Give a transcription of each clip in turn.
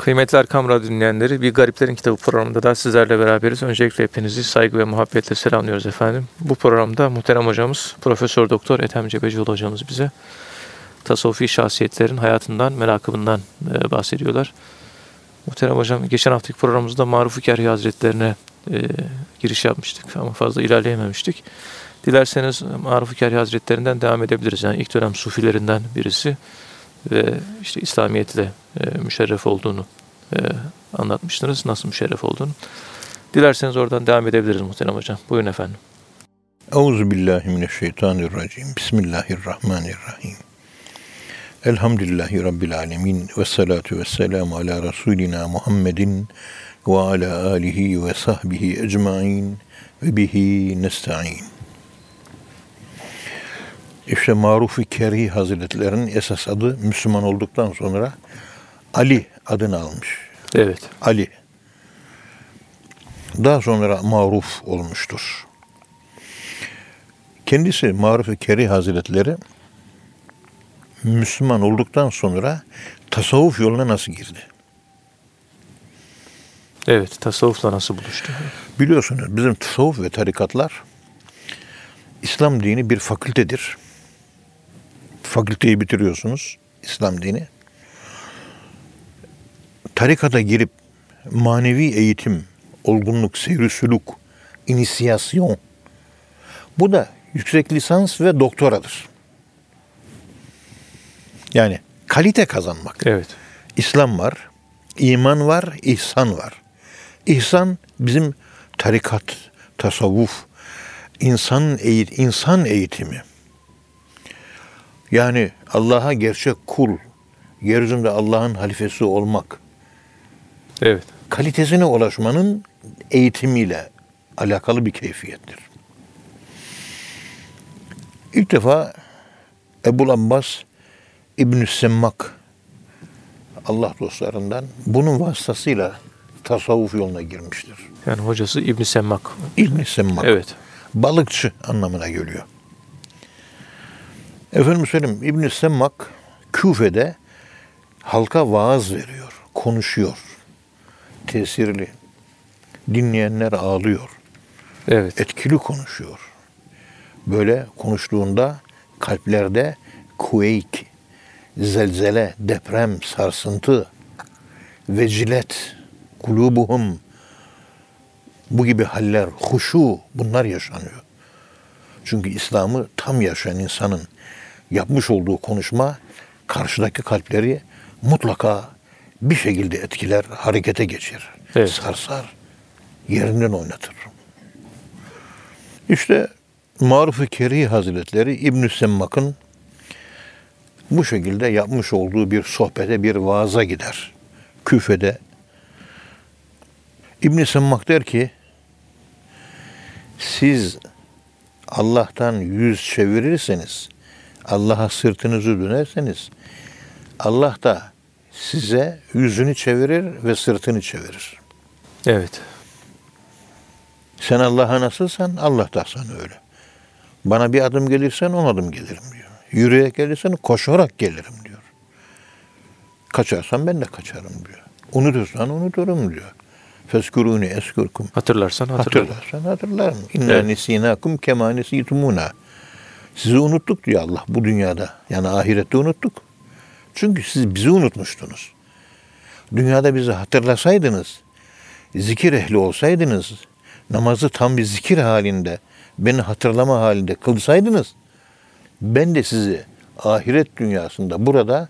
Kıymetli Erkam Radyo dinleyenleri, Bir Gariplerin Kitabı programında da sizlerle beraberiz. Öncelikle hepinizi saygı ve muhabbetle selamlıyoruz efendim. Bu programda muhterem hocamız, Profesör Doktor Ethem Cebecioğlu hocamız bize tasavvufi şahsiyetlerin hayatından, merakımından e, bahsediyorlar. Muhterem hocam, geçen haftaki programımızda Maruf-u Kerhi Hazretlerine e, giriş yapmıştık ama fazla ilerleyememiştik. Dilerseniz Maruf-u Kerhi Hazretlerinden devam edebiliriz. Yani ilk dönem sufilerinden birisi ve işte İslamiyetle e, müşerref olduğunu e, anlatmıştınız. Nasıl müşerref olduğunu. Dilerseniz oradan devam edebiliriz muhterem hocam. Buyurun efendim. Euzu billahi mineşşeytanirracim. Bismillahirrahmanirrahim. Elhamdülillahi rabbil alamin ve salatu vesselam ala rasulina Muhammedin ve ala alihi ve sahbihi ecmaîn ve bihi nestaîn. İşte Maruf-i Kerhi Hazretlerinin esas adı Müslüman olduktan sonra Ali adını almış. Evet. Ali. Daha sonra maruf olmuştur. Kendisi Maruf-i Kerhi Hazretleri Müslüman olduktan sonra tasavvuf yoluna nasıl girdi? Evet, tasavvufla nasıl buluştu? Biliyorsunuz bizim tasavvuf ve tarikatlar İslam dini bir fakültedir. Fakülteyi bitiriyorsunuz, İslam dini. Tarikata girip manevi eğitim, olgunluk, seyri sülük, inisiyasyon. Bu da yüksek lisans ve doktoradır. Yani kalite kazanmak. Evet. İslam var, iman var, ihsan var. İhsan bizim tarikat, tasavvuf, insan eğit insan eğitimi. Yani Allah'a gerçek kul, yeryüzünde Allah'ın halifesi olmak, Evet. kalitesine ulaşmanın eğitimiyle alakalı bir keyfiyettir. İlk defa Ebu Abbas İbn-i Semmak Allah dostlarından bunun vasıtasıyla tasavvuf yoluna girmiştir. Yani hocası İbn Semmak. İbn-i Semmak. Evet. Balıkçı anlamına geliyor. Efendim söyleyeyim İbn-i Semmak Küfe'de halka vaaz veriyor, konuşuyor. Tesirli. Dinleyenler ağlıyor. Evet. Etkili konuşuyor. Böyle konuştuğunda kalplerde kuveyk, zelzele, deprem, sarsıntı, vecilet, kulubuhum bu gibi haller, huşu bunlar yaşanıyor. Çünkü İslam'ı tam yaşayan insanın yapmış olduğu konuşma karşıdaki kalpleri mutlaka bir şekilde etkiler, harekete geçirir. Evet. Sarsar, yerinden oynatır. İşte Maruf-u Keri Hazretleri İbn-i Semmak'ın bu şekilde yapmış olduğu bir sohbete, bir vaaza gider. Küfe'de. İbn-i Semmak der ki, siz Allah'tan yüz çevirirseniz, Allah'a sırtınızı dönerseniz, Allah da size yüzünü çevirir ve sırtını çevirir. Evet. Sen Allah'a nasılsan Allah da sana öyle. Bana bir adım gelirsen on adım gelirim diyor. Yürüyerek gelirsen koşarak gelirim diyor. Kaçarsan ben de kaçarım diyor. Unutursan unuturum diyor. Feskuruni eskurkum. Hatırlarsan hatırlarım. Hatırlarsan hatırlarım. İnna Evet. nisinakum kema nesitumuna. Sizi unuttuk diyor Allah bu dünyada. Yani ahirette unuttuk. Çünkü siz bizi unutmuştunuz. Dünyada bizi hatırlasaydınız, zikir ehli olsaydınız, namazı tam bir zikir halinde, beni hatırlama halinde kılsaydınız, ben de sizi ahiret dünyasında burada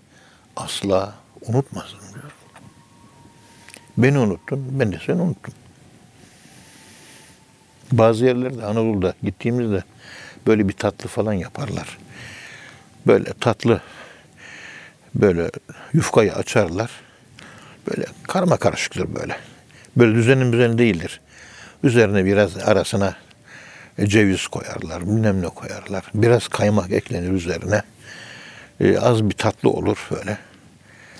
asla unutmazdım diyor. Beni unuttun, ben de seni unuttum. Bazı yerlerde Anadolu'da gittiğimizde böyle bir tatlı falan yaparlar. Böyle tatlı böyle yufkayı açarlar. Böyle karma karışıktır böyle. Böyle düzenin düzeni değildir. Üzerine biraz arasına ceviz koyarlar, bilmem ne koyarlar. Biraz kaymak eklenir üzerine. Ee, az bir tatlı olur böyle.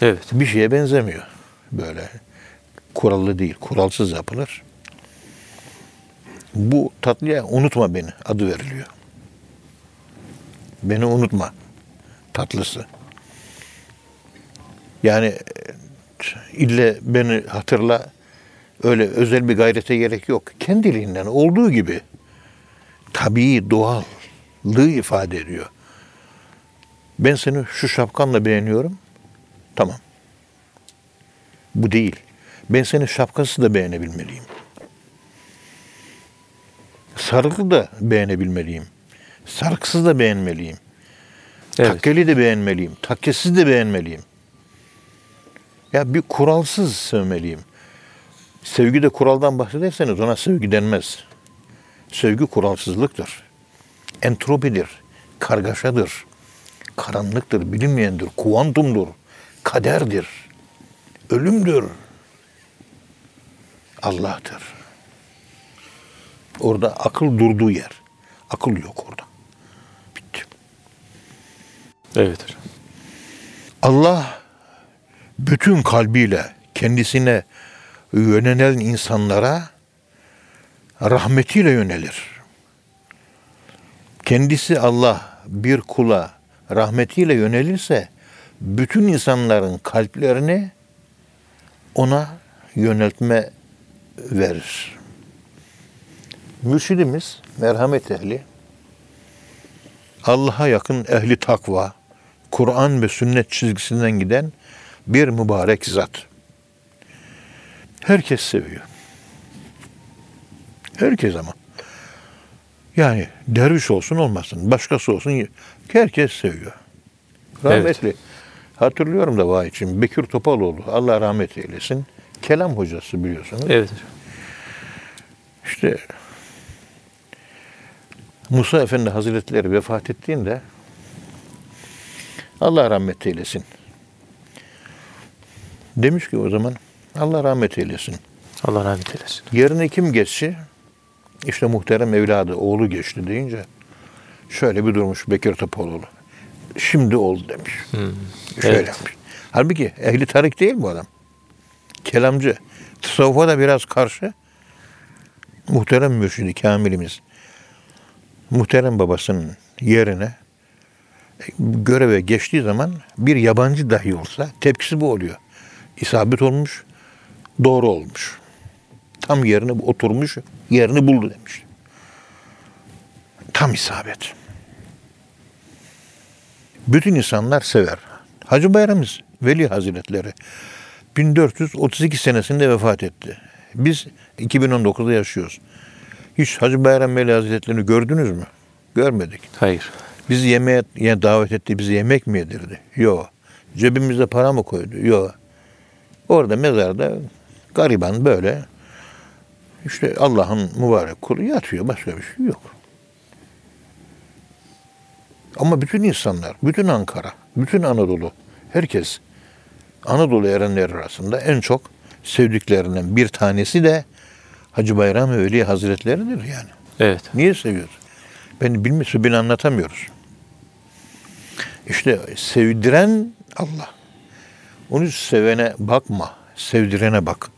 Evet. Bir şeye benzemiyor. Böyle kurallı değil, kuralsız yapılır. Bu tatlıya unutma beni adı veriliyor. Beni unutma tatlısı. Yani e, ille beni hatırla öyle özel bir gayrete gerek yok. Kendiliğinden olduğu gibi tabii doğallığı ifade ediyor. Ben seni şu şapkanla beğeniyorum. Tamam. Bu değil. Ben seni şapkası da beğenebilmeliyim. Sarıklı da beğenebilmeliyim. Sarıksız da beğenmeliyim. Evet. Takkeli de beğenmeliyim. Takkesiz de beğenmeliyim. Ya bir kuralsız sevmeliyim. Sevgi de kuraldan bahsederseniz ona sevgi denmez. Sevgi kuralsızlıktır. Entropidir. Kargaşadır. Karanlıktır, bilinmeyendir, kuantumdur, kaderdir, ölümdür. Allah'tır. Orada akıl durduğu yer. Akıl yok orada. Bitti. Evet hocam. Allah bütün kalbiyle kendisine yönelen insanlara rahmetiyle yönelir. Kendisi Allah bir kula rahmetiyle yönelirse bütün insanların kalplerini ona yöneltme verir. Mürşidimiz merhamet ehli, Allah'a yakın ehli takva, Kur'an ve sünnet çizgisinden giden bir mübarek zat. Herkes seviyor. Herkes ama. Yani derviş olsun olmasın, başkası olsun herkes seviyor. Rahmetli. Hatırlıyorum da vay için Bekir Topaloğlu Allah rahmet eylesin. Kelam hocası biliyorsunuz. Evet. İşte Musa Efendi Hazretleri vefat ettiğinde Allah rahmet eylesin. Demiş ki o zaman Allah rahmet eylesin. Allah rahmet eylesin. Yerine kim geçse işte muhterem evladı oğlu geçti deyince şöyle bir durmuş Bekir Topaloğlu. Şimdi oldu demiş. Şöyle Evet. yapmış. Halbuki ehli tarik değil bu adam. Kelamcı. Tasavvufa da biraz karşı. Muhterem mürşidi kamilimiz. Muhterem babasının yerine göreve geçtiği zaman bir yabancı dahi olsa tepkisi bu oluyor. İsabet olmuş, doğru olmuş. Tam yerine oturmuş, yerini buldu demiş. Tam isabet. Bütün insanlar sever. Hacı Bayramımız Veli Hazretleri 1432 senesinde vefat etti. Biz 2019'da yaşıyoruz. Hiç Hacı Bayram Veli Hazretleri'ni gördünüz mü? Görmedik. Hayır. Bizi yemeğe yani davet etti, bizi yemek mi yedirdi? Yok. Cebimize para mı koydu? Yok. Orada mezarda gariban böyle işte Allah'ın mübarek kulu yatıyor. Başka bir şey yok. Ama bütün insanlar, bütün Ankara, bütün Anadolu, herkes Anadolu erenleri arasında en çok sevdiklerinden bir tanesi de Hacı Bayram Veli Hazretleri'dir yani. Evet. Niye seviyoruz? Ben bilmiyorsa beni anlatamıyoruz. İşte sevdiren Allah. Onu sevene bakma, sevdirene bak.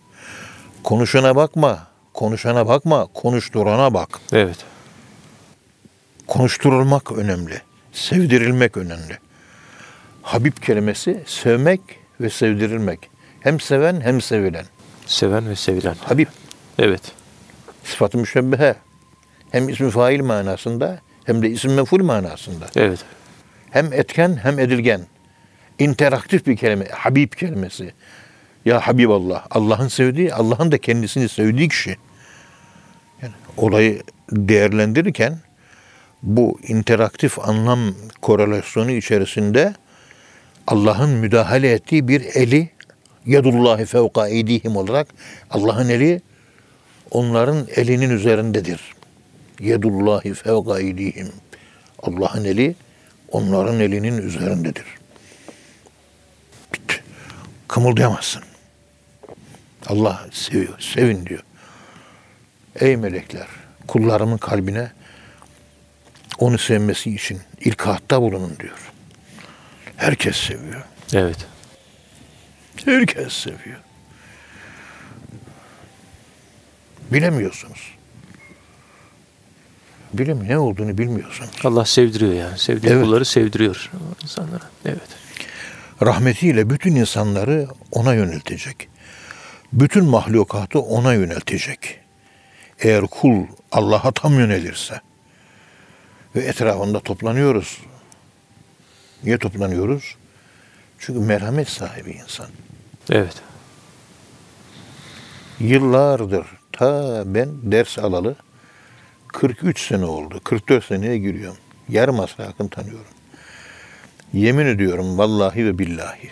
Konuşana bakma, konuşana bakma, konuşturana bak. Evet. Konuşturulmak önemli. Sevdirilmek önemli. Habib kelimesi sevmek ve sevdirilmek. Hem seven hem sevilen. Seven ve sevilen. Habib Evet. sıfatı müşebbehe. Hem ismi fail manasında hem de isim meful manasında. Evet. Hem etken hem edilgen. İnteraktif bir kelime. Habib kelimesi. Ya Habiballah. Allah'ın sevdiği, Allah'ın da kendisini sevdiği kişi. Yani olayı değerlendirirken bu interaktif anlam korelasyonu içerisinde Allah'ın müdahale ettiği bir eli yadullahi fevka eydihim olarak Allah'ın eli onların elinin üzerindedir. Yedullahi fevka eydihim. Allah'ın eli onların elinin üzerindedir. Kımıldayamazsın. Allah seviyor, sevin diyor. Ey melekler, kullarımın kalbine onu sevmesi için ilkahatta bulunun diyor. Herkes seviyor. Evet. Herkes seviyor. Bilemiyorsunuz. Bilim ne olduğunu bilmiyorsunuz. Allah sevdiriyor yani. Sevdiği Evet. kulları sevdiriyor insanlara. Evet. Rahmetiyle bütün insanları ona yöneltecek. Bütün mahlukatı ona yöneltecek. Eğer kul Allah'a tam yönelirse ve etrafında toplanıyoruz. Niye toplanıyoruz? Çünkü merhamet sahibi insan. Evet. Yıllardır ta ben ders alalı 43 sene oldu. 44 seneye giriyorum. Yarım asra yakın tanıyorum. Yemin ediyorum vallahi ve billahi.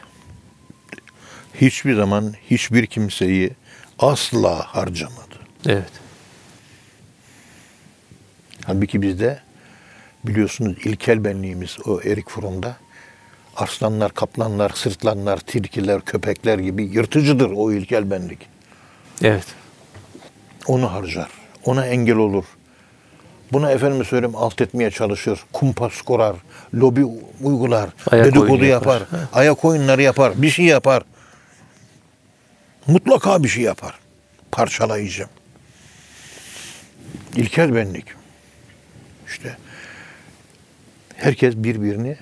Hiçbir zaman hiçbir kimseyi asla harcamadı. Evet. Halbuki bizde biliyorsunuz ilkel benliğimiz o Erik Fromm'da arslanlar, kaplanlar, sırtlanlar, tilkiler, köpekler gibi yırtıcıdır o ilkel benlik. Evet. Onu harcar. Ona engel olur. Buna efendim söyleyeyim alt etmeye çalışır. Kumpas kurar. Lobi uygular. Ayak dedikodu yapar. yapar. Ayak oyunları yapar. Bir şey yapar. Mutlaka bir şey yapar. Parçalayıcı. İlkel benlik. İşte herkes birbirini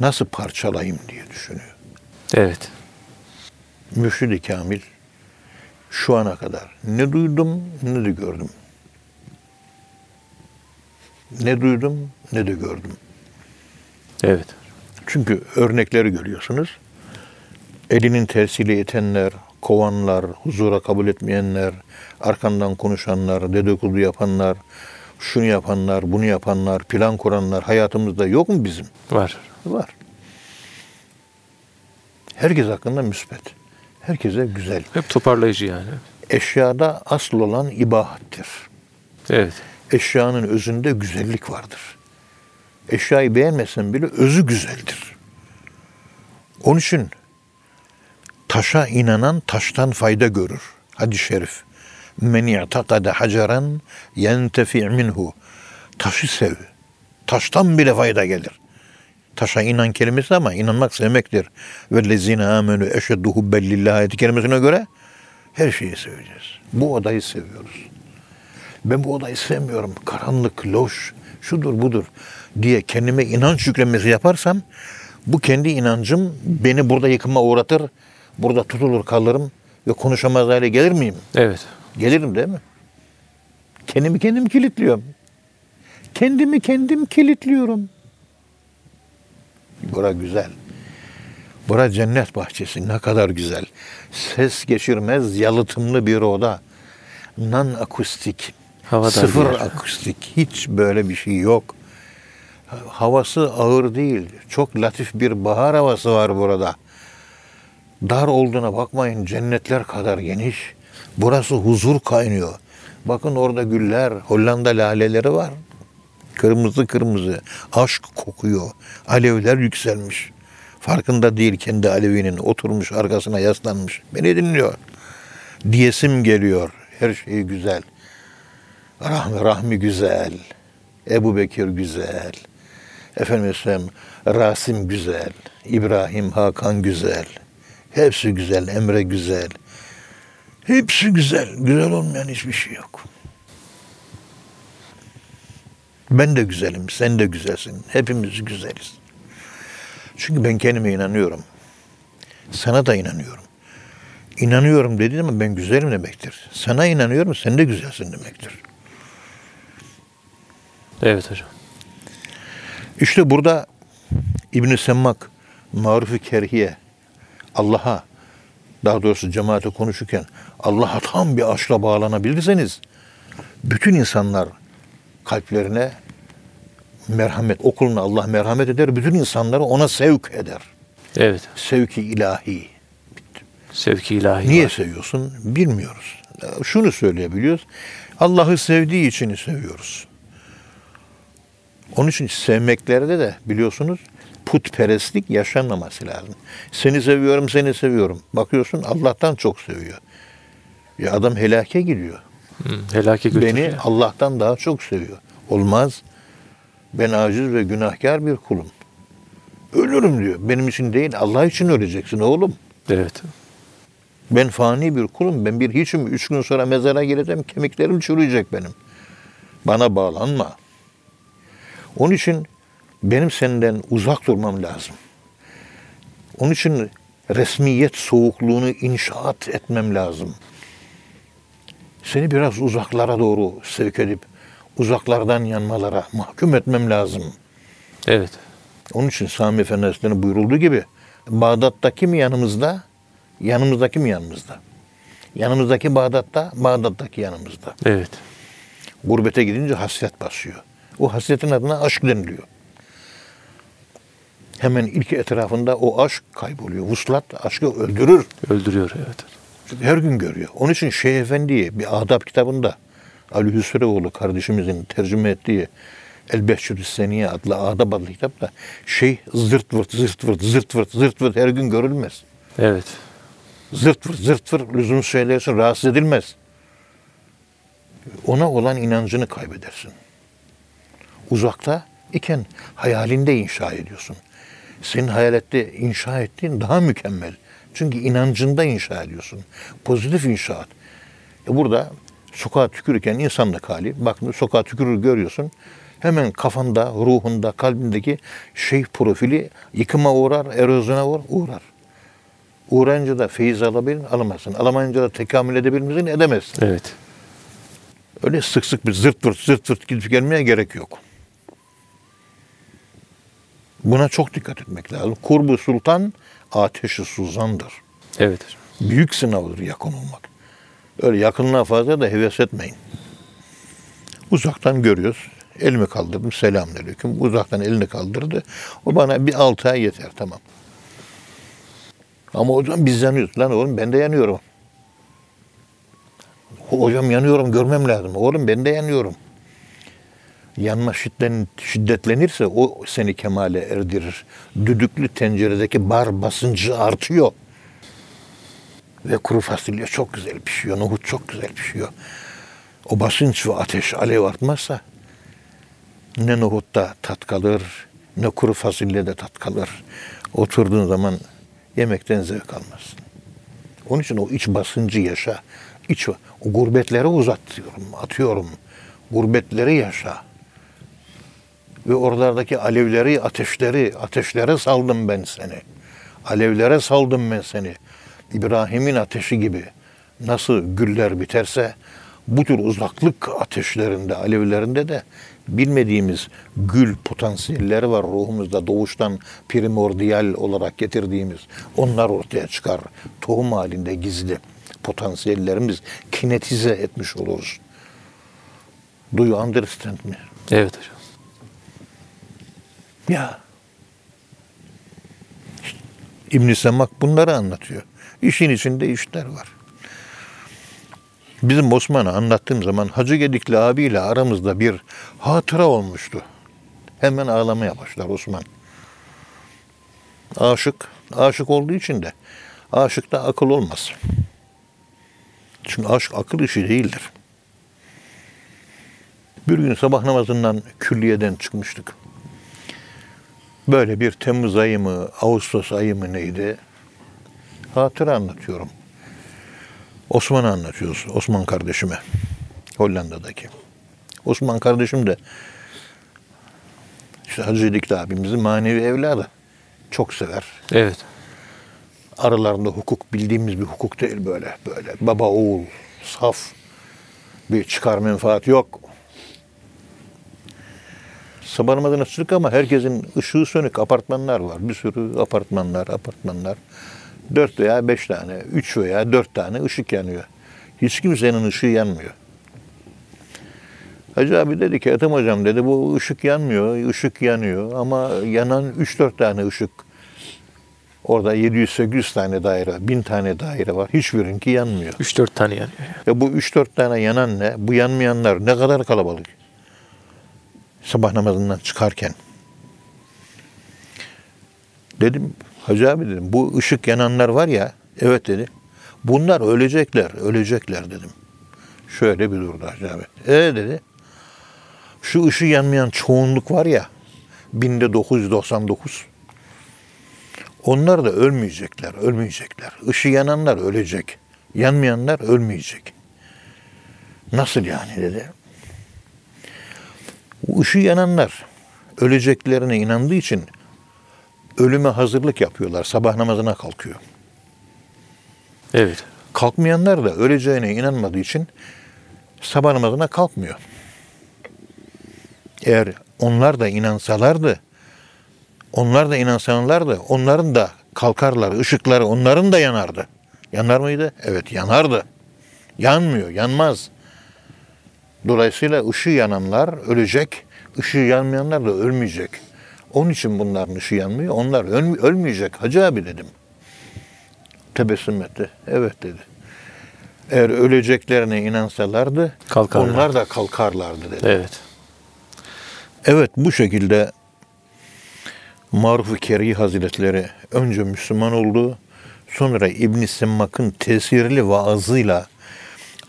nasıl parçalayayım diye düşünüyor. Evet. Mürşid-i Kamil şu ana kadar ne duydum ne de gördüm. Ne duydum ne de gördüm. Evet. Çünkü örnekleri görüyorsunuz. Elinin tersiyle itenler, kovanlar, huzura kabul etmeyenler, arkandan konuşanlar, dedikodu yapanlar, şunu yapanlar, bunu yapanlar, plan kuranlar hayatımızda yok mu bizim? Var. Var. Herkes hakkında müspet. Herkese güzel. Hep toparlayıcı yani. Eşyada asıl olan ibahattir. Evet. Eşyanın özünde güzellik vardır. Eşyayı beğenmesen bile özü güzeldir. Onun için taşa inanan taştan fayda görür. Hadis-i şerif. Men i'takade haceran yentefi' minhu. Taşı sev. Taştan bile fayda gelir. Taşa inan kelimesi ama inanmak sevmektir. Ve lezine amenü eşeddu hubbellillah ayeti kelimesine göre her şeyi seveceğiz. Bu odayı seviyoruz. Ben bu odayı sevmiyorum. Karanlık, loş, şudur budur diye kendime inanç yüklemesi yaparsam bu kendi inancım beni burada yıkıma uğratır. Burada tutulur kalırım ve konuşamaz hale gelir miyim? Evet. Gelirim değil mi? Kendimi kendim kilitliyorum. Kendimi kendim kilitliyorum. Bura güzel. Bura cennet bahçesi. Ne kadar güzel. Ses geçirmez yalıtımlı bir oda. Non akustik. Havadar Sıfır yer. akustik. Hiç böyle bir şey yok. Havası ağır değil. Çok latif bir bahar havası var burada. Dar olduğuna bakmayın. Cennetler kadar geniş. Burası huzur kaynıyor. Bakın orada güller, Hollanda laleleri var. Kırmızı kırmızı. Aşk kokuyor. Alevler yükselmiş. Farkında değil kendi alevinin. Oturmuş arkasına yaslanmış. Beni dinliyor. Diyesim geliyor. Her şey güzel. Rahmi, Rahmi güzel. Ebu Bekir güzel. Efendim Rasim güzel. İbrahim, Hakan güzel. Hepsi güzel. Emre güzel. Hepsi güzel. Güzel olmayan hiçbir şey yok. Ben de güzelim, sen de güzelsin. Hepimiz güzeliz. Çünkü ben kendime inanıyorum. Sana da inanıyorum. İnanıyorum dediğin zaman ben güzelim demektir. Sana inanıyorum, sen de güzelsin demektir. Evet hocam. İşte burada İbn-i Semmak, Maruf-i Kerhiye, Allah'a, daha doğrusu cemaate konuşurken Allah'a tam bir aşkla bağlanabilirseniz bütün insanlar kalplerine merhamet, okuluna Allah merhamet eder, bütün insanları ona sevk eder. Evet. Sevki ilahi. Sevki ilahi Niye var. seviyorsun? Bilmiyoruz. Şunu söyleyebiliyoruz. Allah'ı sevdiği için seviyoruz. Onun için sevmeklerde de biliyorsunuz putperestlik yaşanmaması lazım. Seni seviyorum, seni seviyorum. Bakıyorsun Allah'tan çok seviyor. Ya adam helake gidiyor. Hı, helake götürüyor. Beni Allah'tan daha çok seviyor. Olmaz. Ben aciz ve günahkar bir kulum. Ölürüm diyor. Benim için değil, Allah için öleceksin oğlum. Evet. Ben fani bir kulum. Ben bir hiçim. Üç gün sonra mezara gireceğim. Kemiklerim çürüyecek benim. Bana bağlanma. Onun için benim senden uzak durmam lazım. Onun için resmiyet soğukluğunu inşaat etmem lazım. Seni biraz uzaklara doğru sevk edip uzaklardan yanmalara mahkum etmem lazım. Evet. Onun için Sami Efendi Hazretleri'nin buyurulduğu gibi Bağdat'taki mi yanımızda, yanımızdaki mi yanımızda? Yanımızdaki Bağdat'ta, Bağdat'taki yanımızda. Evet. Gurbete gidince hasret basıyor. O hasretin adına aşk deniliyor. Hemen ilk etrafında o aşk kayboluyor. Vuslat aşkı öldürür. Öldürüyor evet. Her gün görüyor. Onun için Şeyh Efendi'ye bir adab kitabında Ali Hüsrevoğlu kardeşimizin tercüme ettiği El Behçürü Seniye adlı adab adlı kitapta şey zırt vırt zırt vırt zırt vırt zırt vırt her gün görülmez. Evet. Zırt vırt zırt vırt lüzumsuz şeyler rahatsız edilmez. Ona olan inancını kaybedersin. Uzakta iken hayalinde inşa ediyorsun. Senin hayalette inşa ettiğin daha mükemmel. Çünkü inancında inşa ediyorsun. Pozitif inşaat. E burada sokağa tükürürken insanlık hali. Bak sokağa tükürür görüyorsun. Hemen kafanda, ruhunda, kalbindeki şey profili yıkıma uğrar, erozyona uğrar. Uğrayınca da feyiz alabilir, alamazsın. Alamayınca da tekamül edebilir misin, edemezsin. Evet. Öyle sık sık bir zırt pırt zırt pırt gidip gelmeye gerek yok. Buna çok dikkat etmek lazım. Kurbu sultan ateşi suzandır. Evet. Büyük sınavdır yakın olmak. Öyle yakınlığa fazla da heves etmeyin. Uzaktan görüyoruz. Elimi kaldırdım. Selamünaleyküm. Uzaktan elini kaldırdı. O bana bir altı ay yeter. Tamam. Ama hocam biz yanıyoruz. Lan oğlum ben de yanıyorum. Hocam yanıyorum görmem lazım. Oğlum ben de yanıyorum. Yanma şidden, şiddetlenirse o seni kemale erdirir. Düdüklü tenceredeki bar basıncı artıyor. Ve kuru fasulye çok güzel pişiyor. Nohut çok güzel pişiyor. O basınç ve ateş alev artmazsa ne nohutta tat kalır ne kuru fasulyede tat kalır. Oturduğun zaman yemekten zevk almazsın. Onun için o iç basıncı yaşa. İç, o gurbetlere uzatıyorum, atıyorum. Gurbetleri yaşa. Ve oralardaki alevleri, ateşleri, ateşlere saldım ben seni. Alevlere saldım ben seni. İbrahim'in ateşi gibi. Nasıl güller biterse bu tür uzaklık ateşlerinde, alevlerinde de bilmediğimiz gül potansiyelleri var ruhumuzda doğuştan primordial olarak getirdiğimiz. Onlar ortaya çıkar. Tohum halinde gizli potansiyellerimiz kinetize etmiş oluruz. Do you understand me? Evet hocam. Ya. İbn Semak bunları anlatıyor. İşin içinde işler var. Bizim Osman'a anlattığım zaman Hacı Gedikli abiyle aramızda bir hatıra olmuştu. Hemen ağlamaya başlar Osman. Aşık, aşık olduğu için de aşıkta akıl olmaz. Çünkü aşk akıl işi değildir. Bir gün sabah namazından külliyeden çıkmıştık. Böyle bir Temmuz ayı mı, Ağustos ayı mı neydi? Hatıra anlatıyorum. Osman'ı anlatıyoruz. Osman kardeşime. Hollanda'daki. Osman kardeşim de işte Hacı Dikli abimizin manevi evladı. Çok sever. Evet. Aralarında hukuk bildiğimiz bir hukuk değil böyle. Böyle baba oğul saf bir çıkar menfaat yok. Sabah namazına çıktık ama herkesin ışığı sönük apartmanlar var. Bir sürü apartmanlar, apartmanlar. Dört veya beş tane, üç veya dört tane ışık yanıyor. Hiç kimsenin ışığı yanmıyor. Hacı abi dedi ki Ethem hocam dedi bu ışık yanmıyor, ışık yanıyor ama yanan üç dört tane ışık. Orada 700-800 tane daire, 1000 tane daire var. Hiçbirinki yanmıyor. 3-4 tane yanıyor. Ya bu 3-4 tane yanan ne? Bu yanmayanlar ne kadar kalabalık. Sabah namazından çıkarken. Dedim Hacı abi dedim bu ışık yananlar var ya evet dedi. Bunlar ölecekler, ölecekler dedim. Şöyle bir durdu Hacı abi. E dedi. Şu ışığı yanmayan çoğunluk var ya binde 999. Onlar da ölmeyecekler, ölmeyecekler. Işığı yananlar ölecek. Yanmayanlar ölmeyecek. Nasıl yani dedi. Bu ışığı yananlar öleceklerine inandığı için ölüme hazırlık yapıyorlar. Sabah namazına kalkıyor. Evet. Kalkmayanlar da öleceğine inanmadığı için sabah namazına kalkmıyor. Eğer onlar da inansalardı, onlar da inansalardı, onların da kalkarlar, ışıkları onların da yanardı. Yanar mıydı? Evet yanardı. Yanmıyor, yanmaz. Dolayısıyla ışığı yananlar ölecek, ışığı yanmayanlar da ölmeyecek. Onun için bunların ışığı yanmıyor, onlar öl- ölmeyecek. Hacı abi dedim. Tebessüm etti. Evet dedi. Eğer öleceklerine inansalardı Kalkarlardı. onlar da kalkarlardı dedi. Evet. Evet bu şekilde Maruf-u Keri Hazretleri önce Müslüman oldu. Sonra İbn Semmak'ın tesirli vaazıyla,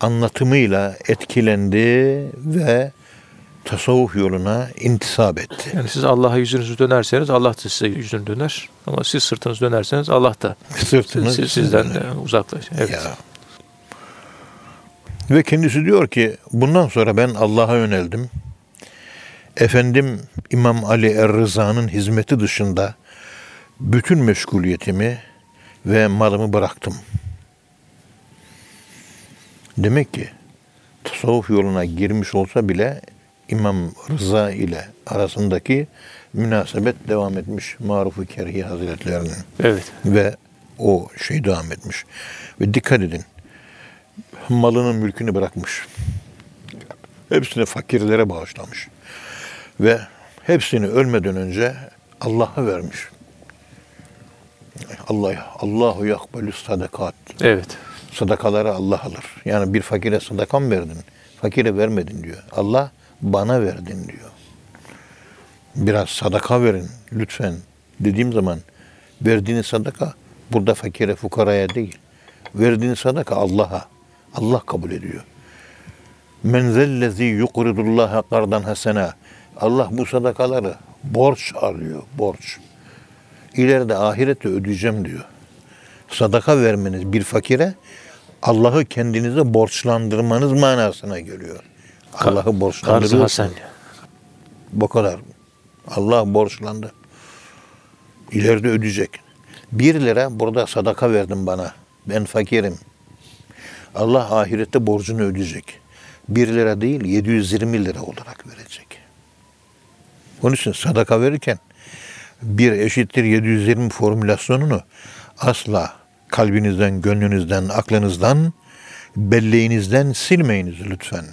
anlatımıyla etkilendi ve tasavvuf yoluna intisap etti. Yani siz Allah'a yüzünüzü dönerseniz Allah da size yüzünü döner. Ama siz sırtınızı dönerseniz Allah da Sırtını siz, sizden de uzaklaşır. Evet. Ya. Ve kendisi diyor ki bundan sonra ben Allah'a yöneldim. Efendim İmam Ali Er-Rıza'nın hizmeti dışında bütün meşguliyetimi ve malımı bıraktım. Demek ki tasavvuf yoluna girmiş olsa bile İmam Rıza ile arasındaki münasebet devam etmiş Maruf-u Kerhi Hazretlerinin Evet. ve o şey devam etmiş. Ve dikkat edin. Malının mülkünü bırakmış. Hepsini fakirlere bağışlamış. Ve hepsini ölmeden önce Allah'a vermiş. Allah Allahu yakbalü sadakat. Evet. Sadakaları Allah alır. Yani bir fakire sadaka mı verdin? Fakire vermedin diyor. Allah bana verdin diyor. Biraz sadaka verin lütfen dediğim zaman verdiğiniz sadaka burada fakire fukaraya değil. Verdiğiniz sadaka Allah'a. Allah kabul ediyor. Men zellezi yukridullaha kardan hasena. Allah bu sadakaları borç alıyor, borç. İleride ahirette ödeyeceğim diyor. Sadaka vermeniz bir fakire Allah'ı kendinize borçlandırmanız manasına geliyor. Allah'ı Karzı borçlandırıyorsun. Hasan. Bu kadar. Allah borçlandı. İleride ödeyecek. Bir lira burada sadaka verdin bana. Ben fakirim. Allah ahirette borcunu ödeyecek. Bir lira değil 720 lira olarak verecek. Onun için sadaka verirken bir eşittir 720 formülasyonunu asla kalbinizden, gönlünüzden, aklınızdan, belleğinizden silmeyiniz lütfen.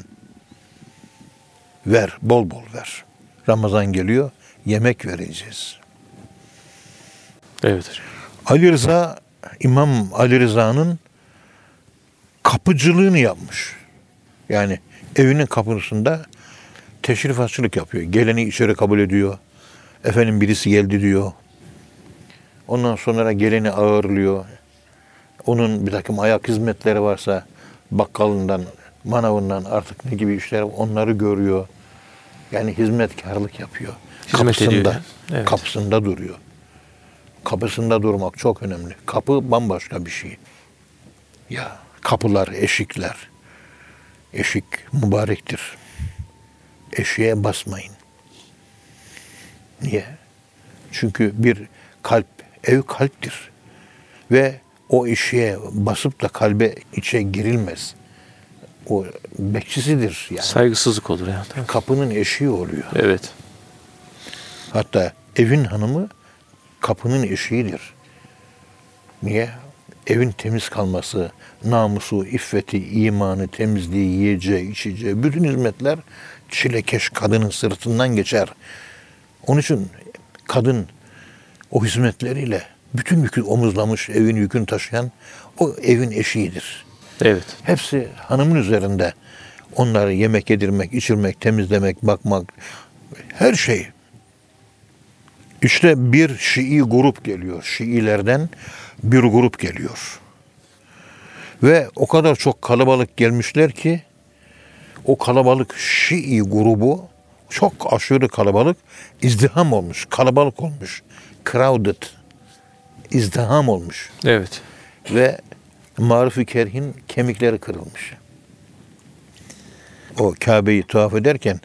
Ver, bol bol ver. Ramazan geliyor, yemek vereceğiz. Evet. Ali Rıza, İmam Ali Rıza'nın kapıcılığını yapmış. Yani evinin kapısında teşrifatçılık yapıyor. Geleni içeri kabul ediyor. Efendim birisi geldi diyor. Ondan sonra geleni ağırlıyor. Onun bir takım ayak hizmetleri varsa bakkalından, manavından artık ne gibi işler onları görüyor. Yani hizmetkarlık yapıyor. Hizmet ediyor yani. Evet. Kapısında duruyor. Kapısında durmak çok önemli. Kapı bambaşka bir şey. Ya kapılar, eşikler. Eşik mübarektir. Eşiğe basmayın. Niye? Çünkü bir kalp, ev kalptir. Ve o eşiğe basıp da kalbe içe girilmez. O bekçisidir yani. Saygısızlık olur yani. Kapının eşiği oluyor. Evet. Hatta evin hanımı kapının eşiğidir. Niye? Evin temiz kalması, namusu, iffeti, imanı, temizliği, yiyeceği, içeceği, bütün hizmetler çilekeş kadının sırtından geçer. Onun için kadın o hizmetleriyle bütün yükü omuzlamış, evin yükünü taşıyan o evin eşiğidir. Evet. Hepsi hanımın üzerinde. Onları yemek yedirmek, içirmek, temizlemek, bakmak, her şey. İşte bir Şii grup geliyor. Şiilerden bir grup geliyor. Ve o kadar çok kalabalık gelmişler ki o kalabalık Şii grubu çok aşırı kalabalık izdiham olmuş, kalabalık olmuş. Crowded, izdiham olmuş Evet. ve Maruf-i Kerh'in kemikleri kırılmış. O Kabe'yi tuhaf ederken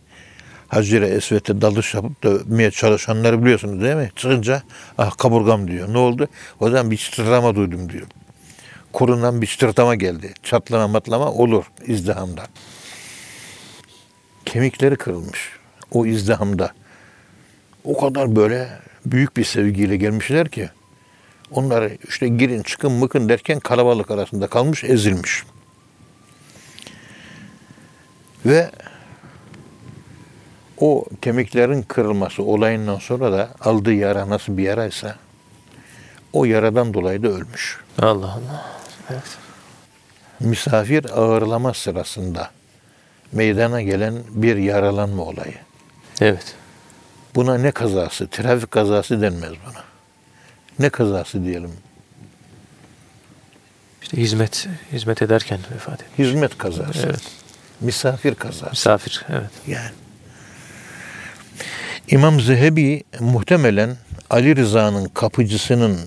Hacire Esvet'e dalış yapıp da öpmeye çalışanları biliyorsunuz değil mi? Çıkınca ah kaburgam diyor. Ne oldu? O zaman bir çıtırlama duydum diyor. Kurundan bir çıtırtama geldi. Çatlama matlama olur izdihamda. Kemikleri kırılmış o izdihamda. O kadar böyle büyük bir sevgiyle gelmişler ki onları işte girin çıkın mıkın derken kalabalık arasında kalmış ezilmiş. Ve o kemiklerin kırılması olayından sonra da aldığı yara nasıl bir yaraysa o yaradan dolayı da ölmüş. Allah Allah. Evet. Misafir ağırlama sırasında meydana gelen bir yaralanma olayı. Evet. Buna ne kazası? Trafik kazası denmez buna. Ne kazası diyelim? İşte hizmet hizmet ederken vefat etti. Hizmet kazası. Evet. Misafir kazası. Misafir. Evet. Yani. İmam Zehebi muhtemelen Ali Rıza'nın kapıcısının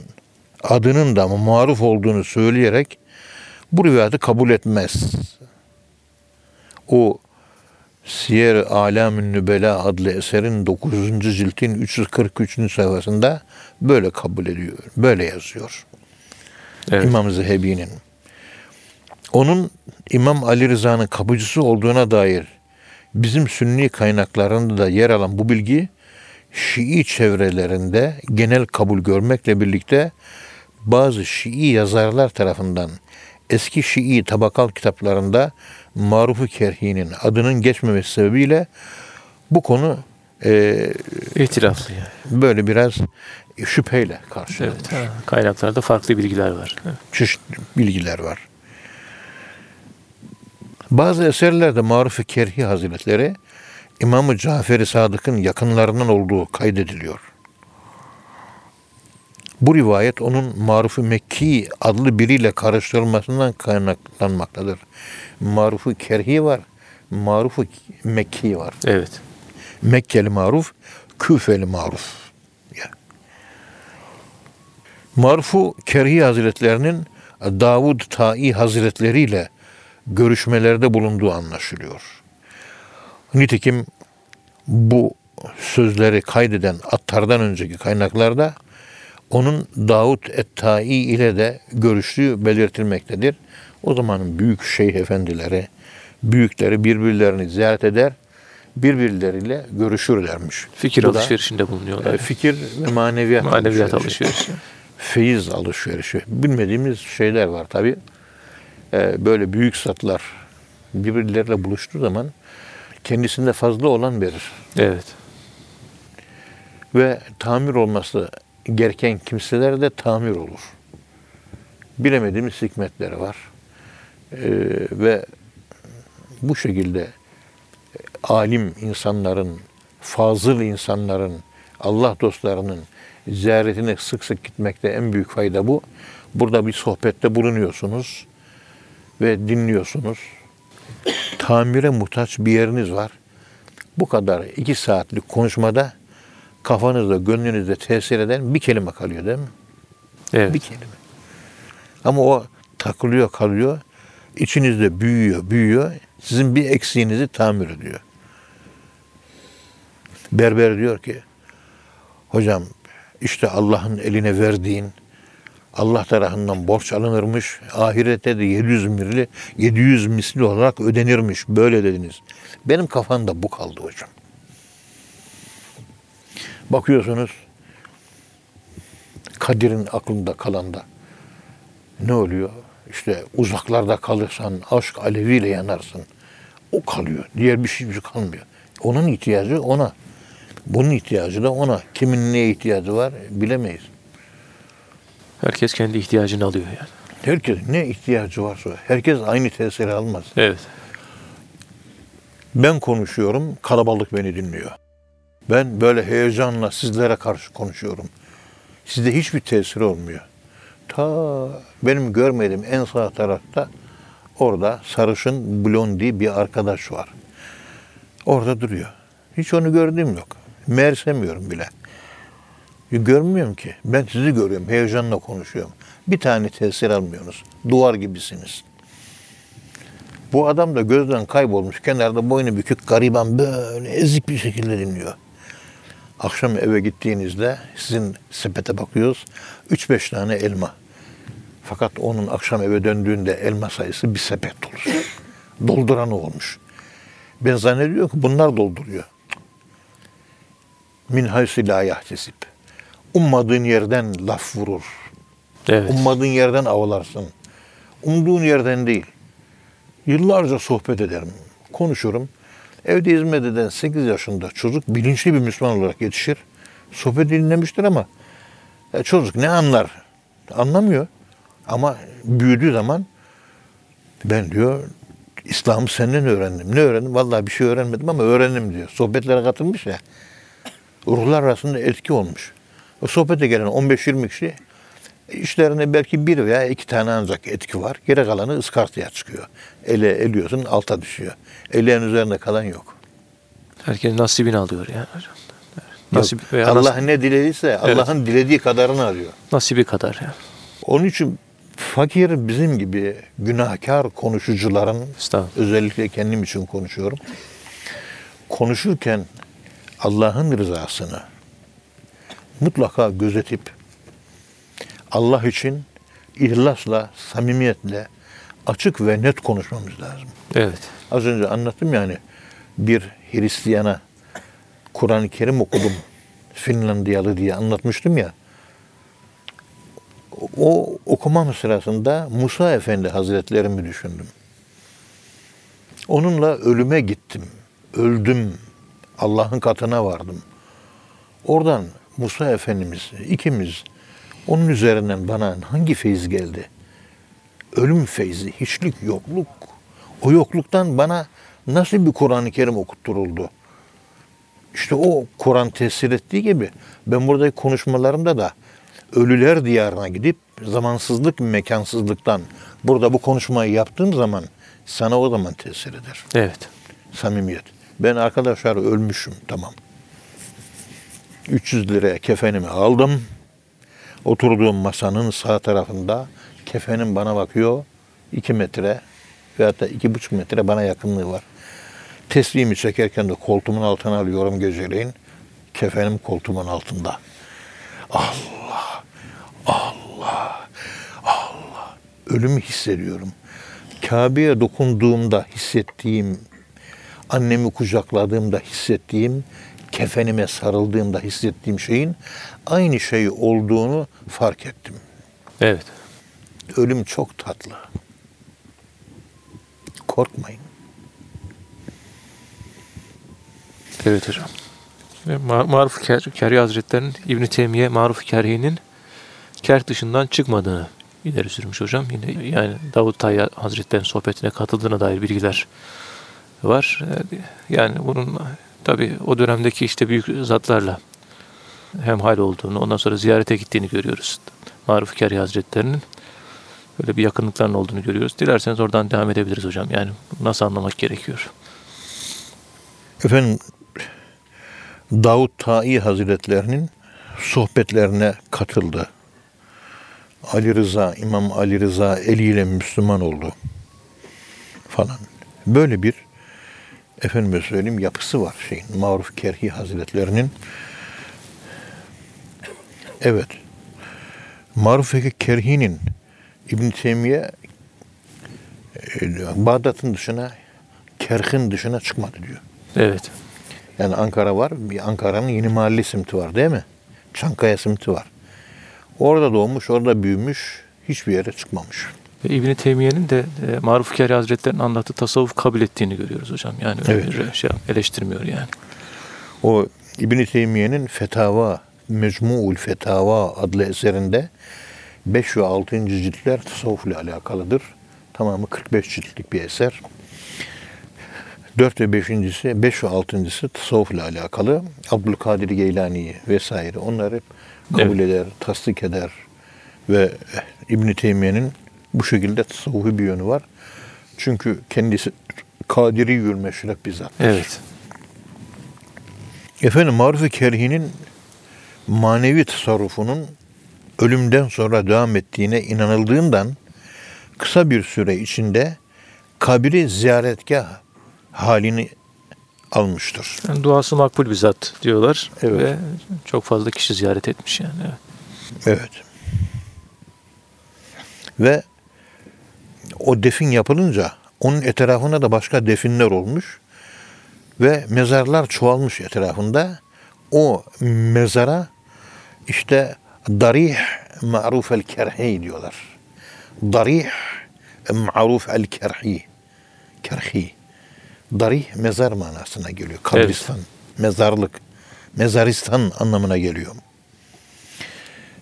adının da maruf olduğunu söyleyerek bu rivayeti kabul etmez. O Siyer Alamün Nübela adlı eserin 9. ciltin 343. sayfasında böyle kabul ediyor. Böyle yazıyor. Evet. İmam Zehebi'nin. Onun İmam Ali Rıza'nın kapıcısı olduğuna dair bizim sünni kaynaklarında da yer alan bu bilgi Şii çevrelerinde genel kabul görmekle birlikte bazı Şii yazarlar tarafından eski Şii tabakal kitaplarında Maruf-u Kerhi'nin adının geçmemesi sebebiyle bu konu e, İhtilaflı yani. böyle biraz şüpheyle karşılanmış. Evet. Ha, Kaynaklarda farklı bilgiler var. Çeşitli bilgiler var. Bazı eserlerde Maruf-i Kerhi Hazretleri İmam-ı Cafer-i Sadık'ın yakınlarından olduğu kaydediliyor. Bu rivayet onun Maruf-u Mekki adlı biriyle karıştırılmasından kaynaklanmaktadır. Maruf-u Kerhi var, Maruf-u Mekki var. Evet. Mekkeli maruf, Küfeli maruf. Ya. Marfu Kerhi Hazretlerinin Davud Tai Hazretleri ile görüşmelerde bulunduğu anlaşılıyor. Nitekim bu sözleri kaydeden Attar'dan önceki kaynaklarda onun Davud Et-Tai ile de görüştüğü belirtilmektedir. O zamanın büyük şeyh efendileri, büyükleri birbirlerini ziyaret eder, birbirleriyle görüşürlermiş. Fikir Bu da, alışverişinde bulunuyorlar. e, fikir ve maneviyat, Maneviyat alışverişi. alışverişi. Feyiz alışverişi. Bilmediğimiz şeyler var tabi. böyle büyük satlar birbirleriyle buluştuğu zaman kendisinde fazla olan verir. Evet. Ve tamir olması gereken kimseler de tamir olur. Bilemediğimiz hikmetleri var. Ee, ve bu şekilde e, alim insanların, fazıl insanların, Allah dostlarının ziyaretine sık sık gitmekte en büyük fayda bu. Burada bir sohbette bulunuyorsunuz ve dinliyorsunuz. Tamire muhtaç bir yeriniz var. Bu kadar iki saatlik konuşmada kafanızda, gönlünüzde tesir eden bir kelime kalıyor değil mi? Evet. Bir kelime. Ama o takılıyor, kalıyor. İçinizde büyüyor, büyüyor. Sizin bir eksiğinizi tamir ediyor. Berber diyor ki, hocam işte Allah'ın eline verdiğin Allah tarafından borç alınırmış. Ahirette de 700 misli, 700 misli olarak ödenirmiş. Böyle dediniz. Benim kafamda bu kaldı hocam. Bakıyorsunuz Kadir'in aklında kalanda ne oluyor? İşte uzaklarda kalırsan aşk aleviyle yanarsın. O kalıyor. Diğer bir şey, kalmıyor. Onun ihtiyacı ona. Bunun ihtiyacı da ona. Kimin neye ihtiyacı var bilemeyiz. Herkes kendi ihtiyacını alıyor yani. Herkes ne ihtiyacı varsa herkes aynı tesiri almaz. Evet. Ben konuşuyorum, kalabalık beni dinliyor. Ben böyle heyecanla sizlere karşı konuşuyorum. Sizde hiçbir tesiri olmuyor. Ta benim görmediğim en sağ tarafta orada sarışın blondi bir arkadaş var. Orada duruyor. Hiç onu gördüğüm yok. Meğersemiyorum bile. Görmüyorum ki. Ben sizi görüyorum. Heyecanla konuşuyorum. Bir tane tesir almıyorsunuz. Duvar gibisiniz. Bu adam da gözden kaybolmuş. Kenarda boynu bükük gariban böyle ezik bir şekilde dinliyor. Akşam eve gittiğinizde sizin sepete bakıyoruz. 3-5 tane elma. Fakat onun akşam eve döndüğünde elma sayısı bir sepet dolusu. Dolduran olmuş. Ben zannediyorum ki bunlar dolduruyor. Min haysi la yahtesip. Ummadığın yerden laf vurur. Evet. Ummadığın yerden avlarsın. Umduğun yerden değil. Yıllarca sohbet ederim, konuşurum. Evde hizmet eden 8 yaşında çocuk bilinçli bir Müslüman olarak yetişir. Sohbet dinlemiştir ama ya çocuk ne anlar? Anlamıyor. Ama büyüdüğü zaman ben diyor İslam'ı senden öğrendim. Ne öğrendim? Vallahi bir şey öğrenmedim ama öğrendim diyor. Sohbetlere katılmış ya. Ruhlar arasında etki olmuş. O sohbete gelen 15-20 kişi işlerinde belki bir veya iki tane ancak etki var. Geri kalanı ıskartaya çıkıyor. Ele eliyorsun alta düşüyor. Eleğin üzerinde kalan yok. Herkes nasibini alıyor yani hocam. Nasip veya Allah nas- ne dilediyse Allah'ın dilediği kadarını arıyor. nasibi kadar yani. Onun için fakir bizim gibi günahkar konuşucuların özellikle kendim için konuşuyorum. Konuşurken Allah'ın rızasını mutlaka gözetip Allah için ihlasla, samimiyetle açık ve net konuşmamız lazım. Evet. Az önce anlattım yani bir Hristiyana Kur'an-ı Kerim okudum Finlandiyalı diye anlatmıştım ya. O okumam sırasında Musa Efendi Hazretlerimi düşündüm. Onunla ölüme gittim. Öldüm. Allah'ın katına vardım. Oradan Musa Efendimiz ikimiz onun üzerinden bana hangi feyiz geldi? Ölüm feyzi, hiçlik, yokluk. O yokluktan bana nasıl bir Kur'an-ı Kerim okutturuldu? İşte o Kur'an tesir ettiği gibi ben buradaki konuşmalarımda da ölüler diyarına gidip zamansızlık, mekansızlıktan burada bu konuşmayı yaptığım zaman sana o zaman tesir eder. Evet. Samimiyet. Ben arkadaşlar ölmüşüm tamam. 300 liraya kefenimi aldım. Oturduğum masanın sağ tarafında kefenim bana bakıyor. 2 metre veyahut da iki buçuk metre bana yakınlığı var. Teslimi çekerken de koltuğumun altına alıyorum geceleyin. Kefenim koltuğumun altında. Allah, Allah, Allah. Ölümü hissediyorum. Kabe'ye dokunduğumda hissettiğim, annemi kucakladığımda hissettiğim, kefenime sarıldığımda hissettiğim şeyin aynı şey olduğunu fark ettim. Evet. Ölüm çok tatlı. Korkmayın. Evet hocam. Ma- Maruf Ker Kerhi Hazretleri'nin İbn Teymiye Maruf Kerhi'nin kerh dışından çıkmadığını ileri sürmüş hocam. Yine yani Davut Tayya Hazretleri'nin sohbetine katıldığına dair bilgiler var. Yani bunun tabi o dönemdeki işte büyük zatlarla hemhal olduğunu, ondan sonra ziyarete gittiğini görüyoruz. Maruf Kerhi Hazretleri'nin böyle bir yakınlıkların olduğunu görüyoruz. Dilerseniz oradan devam edebiliriz hocam. Yani nasıl anlamak gerekiyor? Efendim Davut Tai Hazretlerinin sohbetlerine katıldı. Ali Rıza, İmam Ali Rıza eliyle Müslüman oldu falan. Böyle bir efendime söyleyeyim yapısı var şeyin. Maruf Kerhi Hazretlerinin. Evet. Maruf Kerhi'nin İbn Teymiye e, Bağdat'ın dışına, Kerh'in dışına çıkmadı diyor. Evet. Yani Ankara var. Bir Ankara'nın yeni mahalle simti var değil mi? Çankaya simti var. Orada doğmuş, orada büyümüş. Hiçbir yere çıkmamış. Ve İbn Teymiye'nin de e, Maruf Kerhi Hazretleri'nin anlattığı tasavvuf kabul ettiğini görüyoruz hocam. Yani öyle Evet. bir şey eleştirmiyor yani. O İbn Teymiye'nin Fetava, Mecmu'ul Fetava adlı eserinde 5 ve 6. ciltler tasavvufla alakalıdır. Tamamı 45 ciltlik bir eser. 4 ve 5.si, 5 ve 6.sı tasavvufla alakalı. Abdülkadir Geylani vesaire onları kabul eder, tasdik eder ve İbn Teymiye'nin bu şekilde tasavvufi bir yönü var. Çünkü kendisi Kadiri yürümeşref bir zat. Evet. Efendim Maruf-i Kerhi'nin manevi tasarrufunun ölümden sonra devam ettiğine inanıldığından kısa bir süre içinde kabri ziyaretgah halini almıştır. Yani duası makbul bir zat diyorlar. Evet. Ve çok fazla kişi ziyaret etmiş yani. Evet. Evet. Ve o defin yapılınca onun etrafına da başka definler olmuş ve mezarlar çoğalmış etrafında. O mezara işte darih ma'ruf el kerhi diyorlar. Darih ma'ruf el kerhi. Kerhi. Darih mezar manasına geliyor. Kabristan, mezarlık, mezaristan anlamına geliyor.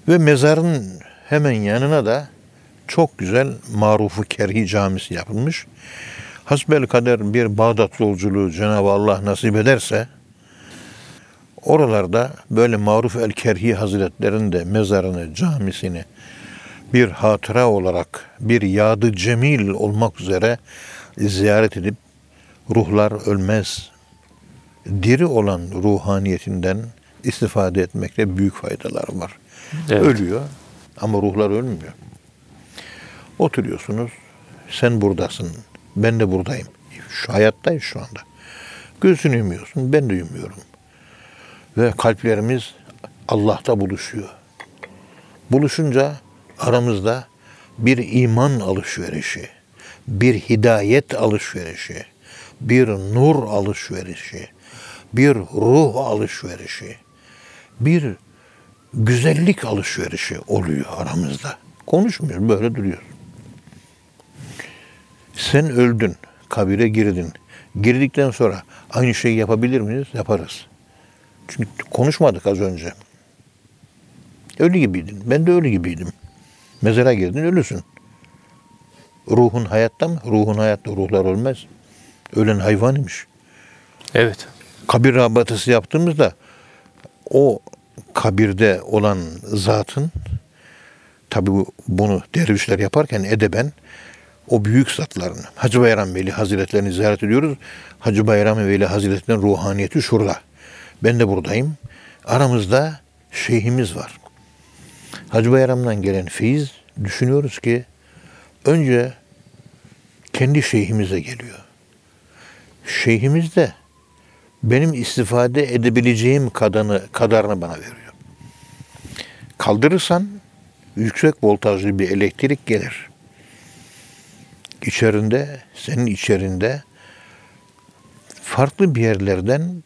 Ve mezarın hemen yanına da çok güzel Marufu Kerhi Camisi yapılmış. Hasbel kader bir Bağdat yolculuğu Cenab-ı Allah nasip ederse oralarda böyle Maruf el Kerhi Hazretleri'nin de mezarını, camisini bir hatıra olarak bir yadı cemil olmak üzere ziyaret edip ruhlar ölmez, diri olan ruhaniyetinden istifade etmekte büyük faydalar var. Evet. Ölüyor ama ruhlar ölmüyor. Oturuyorsunuz, sen buradasın, ben de buradayım. Şu hayattayız şu anda. Gözünü yumuyorsun, ben de yumuyorum. Ve kalplerimiz Allah'ta buluşuyor. Buluşunca aramızda bir iman alışverişi, bir hidayet alışverişi, bir nur alışverişi, bir ruh alışverişi, bir güzellik alışverişi oluyor aramızda. Konuşmuyoruz, böyle duruyoruz. Sen öldün, kabire girdin. Girdikten sonra aynı şeyi yapabilir miyiz? Yaparız. Çünkü konuşmadık az önce. Ölü gibiydin. Ben de ölü gibiydim. Mezara girdin, ölüsün. Ruhun hayatta mı? Ruhun hayatta, ruhlar ölmez. Ölen hayvan imiş. Evet. Kabir rabıtası yaptığımızda o kabirde olan zatın tabi bunu dervişler yaparken edeben o büyük zatların Hacı Bayram Veli Hazretlerini ziyaret ediyoruz. Hacı Bayram Veli Hazretlerinin ruhaniyeti şurada. Ben de buradayım. Aramızda şeyhimiz var. Hacı Bayram'dan gelen feyiz düşünüyoruz ki önce kendi şeyhimize geliyor. Şeyhimiz de benim istifade edebileceğim kadarını, kadarını bana veriyor. Kaldırırsan yüksek voltajlı bir elektrik gelir. İçerinde, senin içerinde farklı bir yerlerden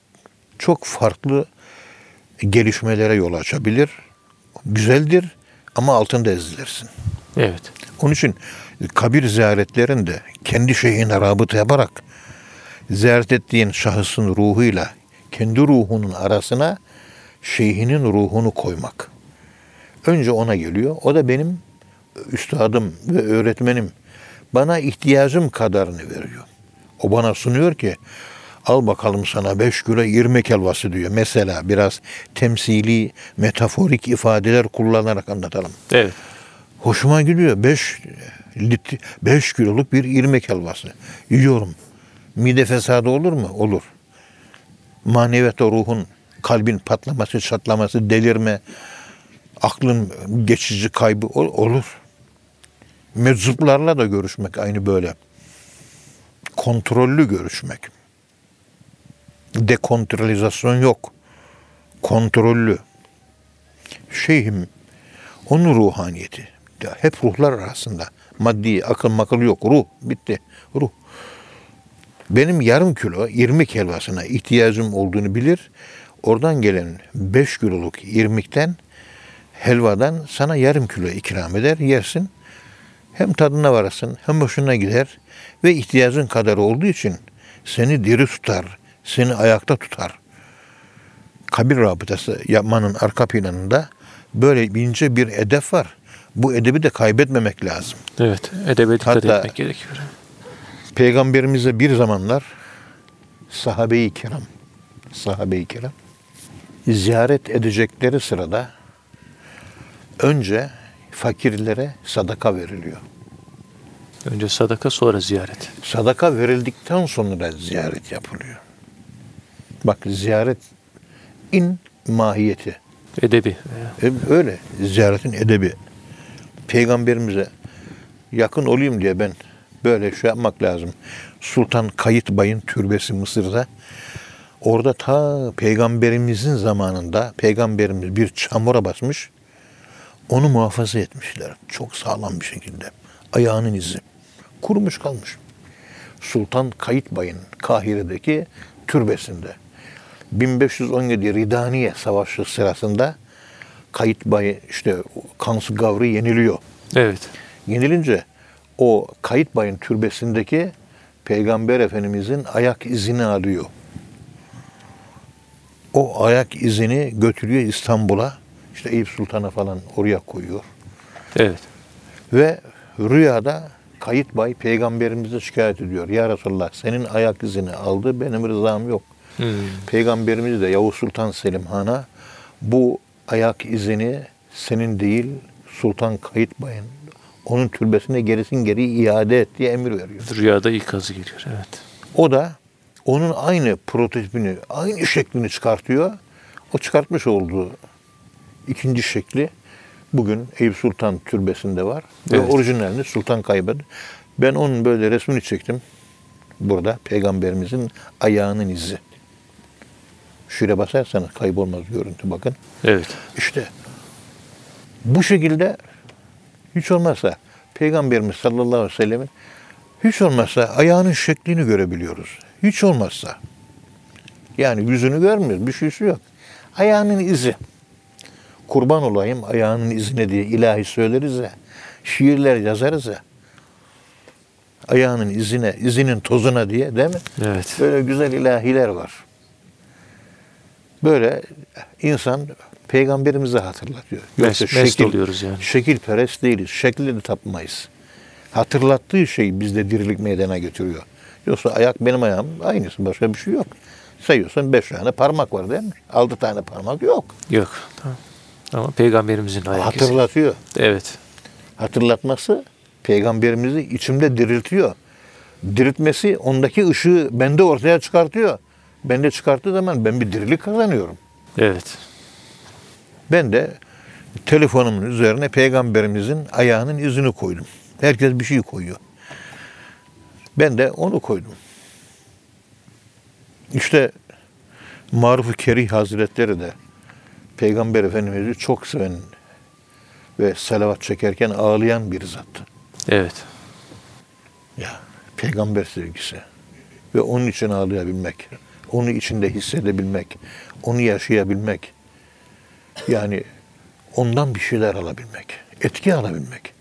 çok farklı gelişmelere yol açabilir. Güzeldir ama altında ezilirsin. Evet. Onun için kabir ziyaretlerinde kendi şeyhine rabıta yaparak ziyaret ettiğin şahısın ruhuyla kendi ruhunun arasına şeyhinin ruhunu koymak. Önce ona geliyor. O da benim üstadım ve öğretmenim. Bana ihtiyacım kadarını veriyor. O bana sunuyor ki al bakalım sana 5 kilo irmik helvası diyor. Mesela biraz temsili, metaforik ifadeler kullanarak anlatalım. Evet. Hoşuma gidiyor. 5 lit 5 kiloluk bir irmik helvası. Yiyorum. Mide fesadı olur mu? Olur. Maneviyata ruhun, kalbin patlaması, çatlaması, delirme, aklın geçici kaybı ol- olur. Meczuplarla da görüşmek aynı böyle. Kontrollü görüşmek. Dekontrolizasyon yok. Kontrollü. Şeyhim, onun ruhaniyeti. Hep ruhlar arasında. Maddi, akıl makıl yok. Ruh. Bitti. Ruh. Benim yarım kilo irmik helvasına ihtiyacım olduğunu bilir. Oradan gelen 5 kiloluk irmikten helvadan sana yarım kilo ikram eder. Yersin. Hem tadına varasın hem hoşuna gider. Ve ihtiyacın kadar olduğu için seni diri tutar. Seni ayakta tutar. Kabir rabıtası yapmanın arka planında böyle ince bir edep var. Bu edebi de kaybetmemek lazım. Evet. Edebe dikkat Hatta- etmek gerekiyor. Peygamberimize bir zamanlar sahabe-i kiram, sahabe-i kiram ziyaret edecekleri sırada önce fakirlere sadaka veriliyor. Önce sadaka sonra ziyaret. Sadaka verildikten sonra ziyaret yapılıyor. Bak ziyaret in mahiyeti. Edebi. E, Öyle ziyaretin edebi. Peygamberimize yakın olayım diye ben böyle şey yapmak lazım. Sultan Kayıt Bay'ın türbesi Mısır'da. Orada ta peygamberimizin zamanında peygamberimiz bir çamura basmış. Onu muhafaza etmişler. Çok sağlam bir şekilde. Ayağının izi. Kurumuş kalmış. Sultan Kayıt Bay'ın Kahire'deki türbesinde. 1517 Ridaniye Savaşı sırasında Kayıt Bay işte Kansu Gavri yeniliyor. Evet. Yenilince o Kayıt Bay'ın türbesindeki Peygamber Efendimizin ayak izini alıyor. O ayak izini götürüyor İstanbul'a. İşte Eyüp Sultan'a falan oraya koyuyor. Evet. Ve rüyada Kayıt Bay peygamberimize şikayet ediyor. Ya Resulallah senin ayak izini aldı benim rızam yok. Hmm. Peygamberimiz de Yavuz Sultan Selim Han'a bu ayak izini senin değil Sultan Kayıt Bay'ın onun türbesine gerisin geri iade et diye emir veriyor. Rüyada ikazı geliyor. Evet. O da onun aynı prototipini, aynı şeklini çıkartıyor. O çıkartmış olduğu ikinci şekli bugün Eyüp Sultan Türbesi'nde var. Evet. Ve orijinalini Sultan kaybeder. Ben onun böyle resmini çektim. Burada Peygamberimizin ayağının izi. Şuraya basarsanız kaybolmaz görüntü bakın. Evet. İşte bu şekilde hiç olmazsa Peygamberimiz sallallahu aleyhi ve sellemin hiç olmazsa ayağının şeklini görebiliyoruz. Hiç olmazsa. Yani yüzünü görmüyoruz. Bir şeysi yok. Ayağının izi. Kurban olayım ayağının izine diye ilahi söyleriz ya. Şiirler yazarız ya. Ayağının izine, izinin tozuna diye değil mi? Evet. Böyle güzel ilahiler var. Böyle insan peygamberimizi hatırlatıyor. Mes- mest oluyoruz yani. Şekilperest değiliz. Şekli de tapmayız. Hatırlattığı şey bizde dirilik meydana getiriyor. Yoksa ayak benim ayağım aynısı. Başka bir şey yok. Sayıyorsan beş tane parmak var değil mi? Altı tane parmak yok. Yok. Tamam. Ama peygamberimizin ayak izi. Hatırlatıyor. Evet. Hatırlatması peygamberimizi içimde diriltiyor. Diriltmesi ondaki ışığı bende ortaya çıkartıyor. Bende çıkarttığı zaman ben bir dirilik kazanıyorum. Evet. Ben de telefonumun üzerine peygamberimizin ayağının izini koydum. Herkes bir şey koyuyor. Ben de onu koydum. İşte Maruf-u Kerih Hazretleri de Peygamber Efendimiz'i çok seven ve salavat çekerken ağlayan bir zattı. Evet. Ya peygamber sevgisi ve onun için ağlayabilmek, onu içinde hissedebilmek, onu yaşayabilmek. Yani ondan bir şeyler alabilmek, etki alabilmek.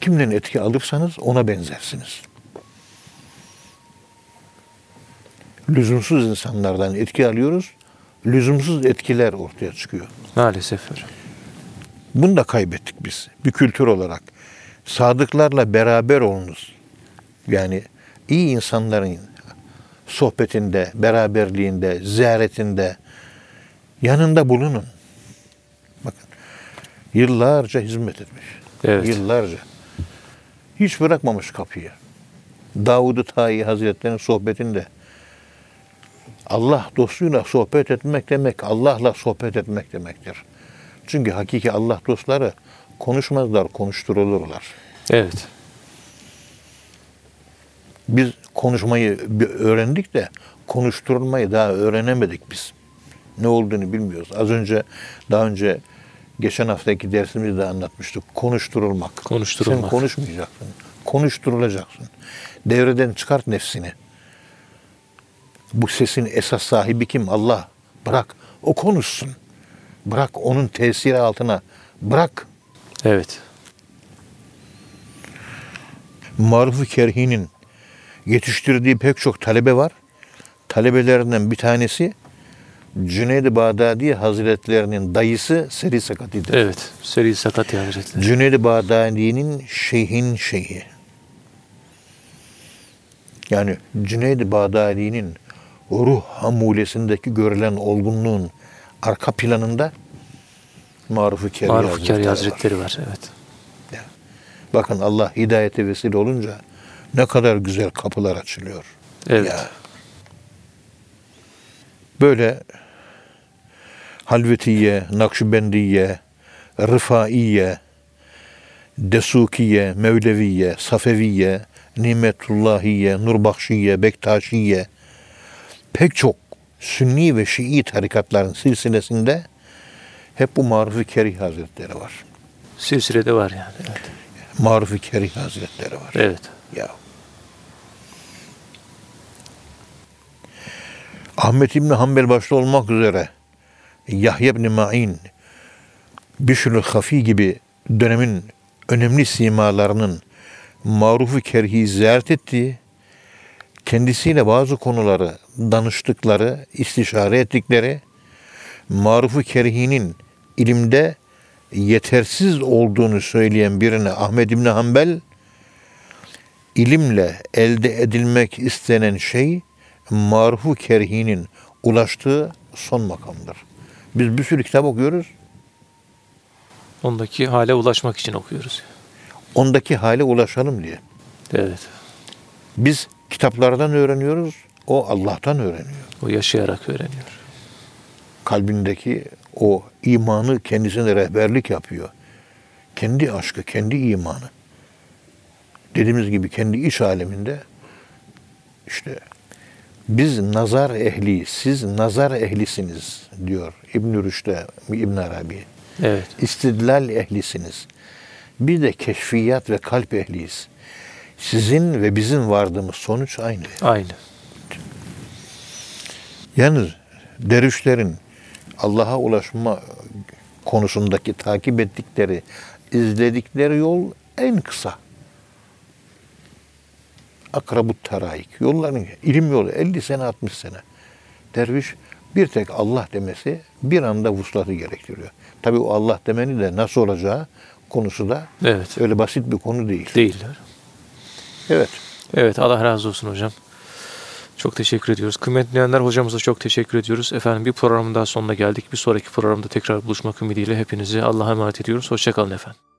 Kimden etki alırsanız ona benzersiniz. Lüzumsuz insanlardan etki alıyoruz, lüzumsuz etkiler ortaya çıkıyor. Maalesef. Bunu da kaybettik biz bir kültür olarak. Sadıklarla beraber olunuz. Yani iyi insanların sohbetinde, beraberliğinde, ziyaretinde, yanında bulunun. Bakın, yıllarca hizmet etmiş. Evet. Yıllarca. Hiç bırakmamış kapıyı. Davud-u Tayi Hazretleri'nin sohbetinde Allah dostuyla sohbet etmek demek, Allah'la sohbet etmek demektir. Çünkü hakiki Allah dostları konuşmazlar, konuşturulurlar. Evet. Biz konuşmayı öğrendik de konuşturulmayı daha öğrenemedik biz. Ne olduğunu bilmiyoruz. Az önce, daha önce geçen haftaki dersimizde anlatmıştık. Konuşturulmak. Konuşturulmak. Sen konuşmayacaksın. Konuşturulacaksın. Devreden çıkart nefsini. Bu sesin esas sahibi kim? Allah. Bırak. O konuşsun. Bırak onun tesiri altına. Bırak. Evet. Maruf-u Kerhi'nin yetiştirdiği pek çok talebe var. Talebelerinden bir tanesi Cüneyd-i Bağdadi Hazretlerinin dayısı Seri Sakati'dir. Evet. Seri Sakati Hazretleri. Cüneyd-i Bağdadi'nin şeyhin şeyhi. Yani Cüneyd-i Bağdadi'nin ruh hamulesindeki görülen olgunluğun arka planında Maruf-u Kerhi Maruf Hazretleri Kari var. Hazretleri var. Evet. Bakın Allah hidayete vesile olunca ne kadar güzel kapılar açılıyor. Evet. Ya. Böyle Halvetiye, Nakşibendiye, Rıfaiye, Desukiye, Mevleviye, Safeviye, Nimetullahiye, Nurbakşiye, Bektaşiye pek çok Sünni ve Şii tarikatların silsilesinde hep bu Maruf-i Kerih Hazretleri var. Silsilede var yani. Evet. Maruf-i Kerih Hazretleri var. evet. Ya. Ahmet İbni Hanbel başta olmak üzere Yahya İbni Ma'in, Bişrül Hafi gibi dönemin önemli simalarının marufu kerhi ziyaret ettiği, kendisiyle bazı konuları danıştıkları, istişare ettikleri, marufu kerhinin ilimde yetersiz olduğunu söyleyen birine Ahmet İbni Hanbel, ilimle elde edilmek istenen şey marufu kerhinin ulaştığı son makamdır. Biz bir sürü kitap okuyoruz. Ondaki hale ulaşmak için okuyoruz. Ondaki hale ulaşalım diye. Evet. Biz kitaplardan öğreniyoruz. O Allah'tan öğreniyor. O yaşayarak öğreniyor. Kalbindeki o imanı kendisine rehberlik yapıyor. Kendi aşkı, kendi imanı. Dediğimiz gibi kendi iç aleminde işte biz nazar ehli, siz nazar ehlisiniz diyor İbn-i Rüşd'e, İbn Arabi. Evet. İstidlal ehlisiniz. Bir de keşfiyat ve kalp ehliyiz. Sizin ve bizim vardığımız sonuç aynı. Aynı. Yalnız dervişlerin Allah'a ulaşma konusundaki takip ettikleri, izledikleri yol en kısa. Akrabut teraik. Yolların, ilim yolu 50 sene 60 sene. Derviş bir tek Allah demesi bir anda vuslatı gerektiriyor. Tabi o Allah demeni de nasıl olacağı konusu da Evet. öyle basit bir konu değil. Değiller. Evet. Evet Allah razı olsun hocam. Çok teşekkür ediyoruz. Kıymetli dinleyenler hocamıza çok teşekkür ediyoruz. Efendim bir programın daha sonuna geldik. Bir sonraki programda tekrar buluşmak ümidiyle hepinizi Allah'a emanet ediyoruz. Hoşçakalın efendim.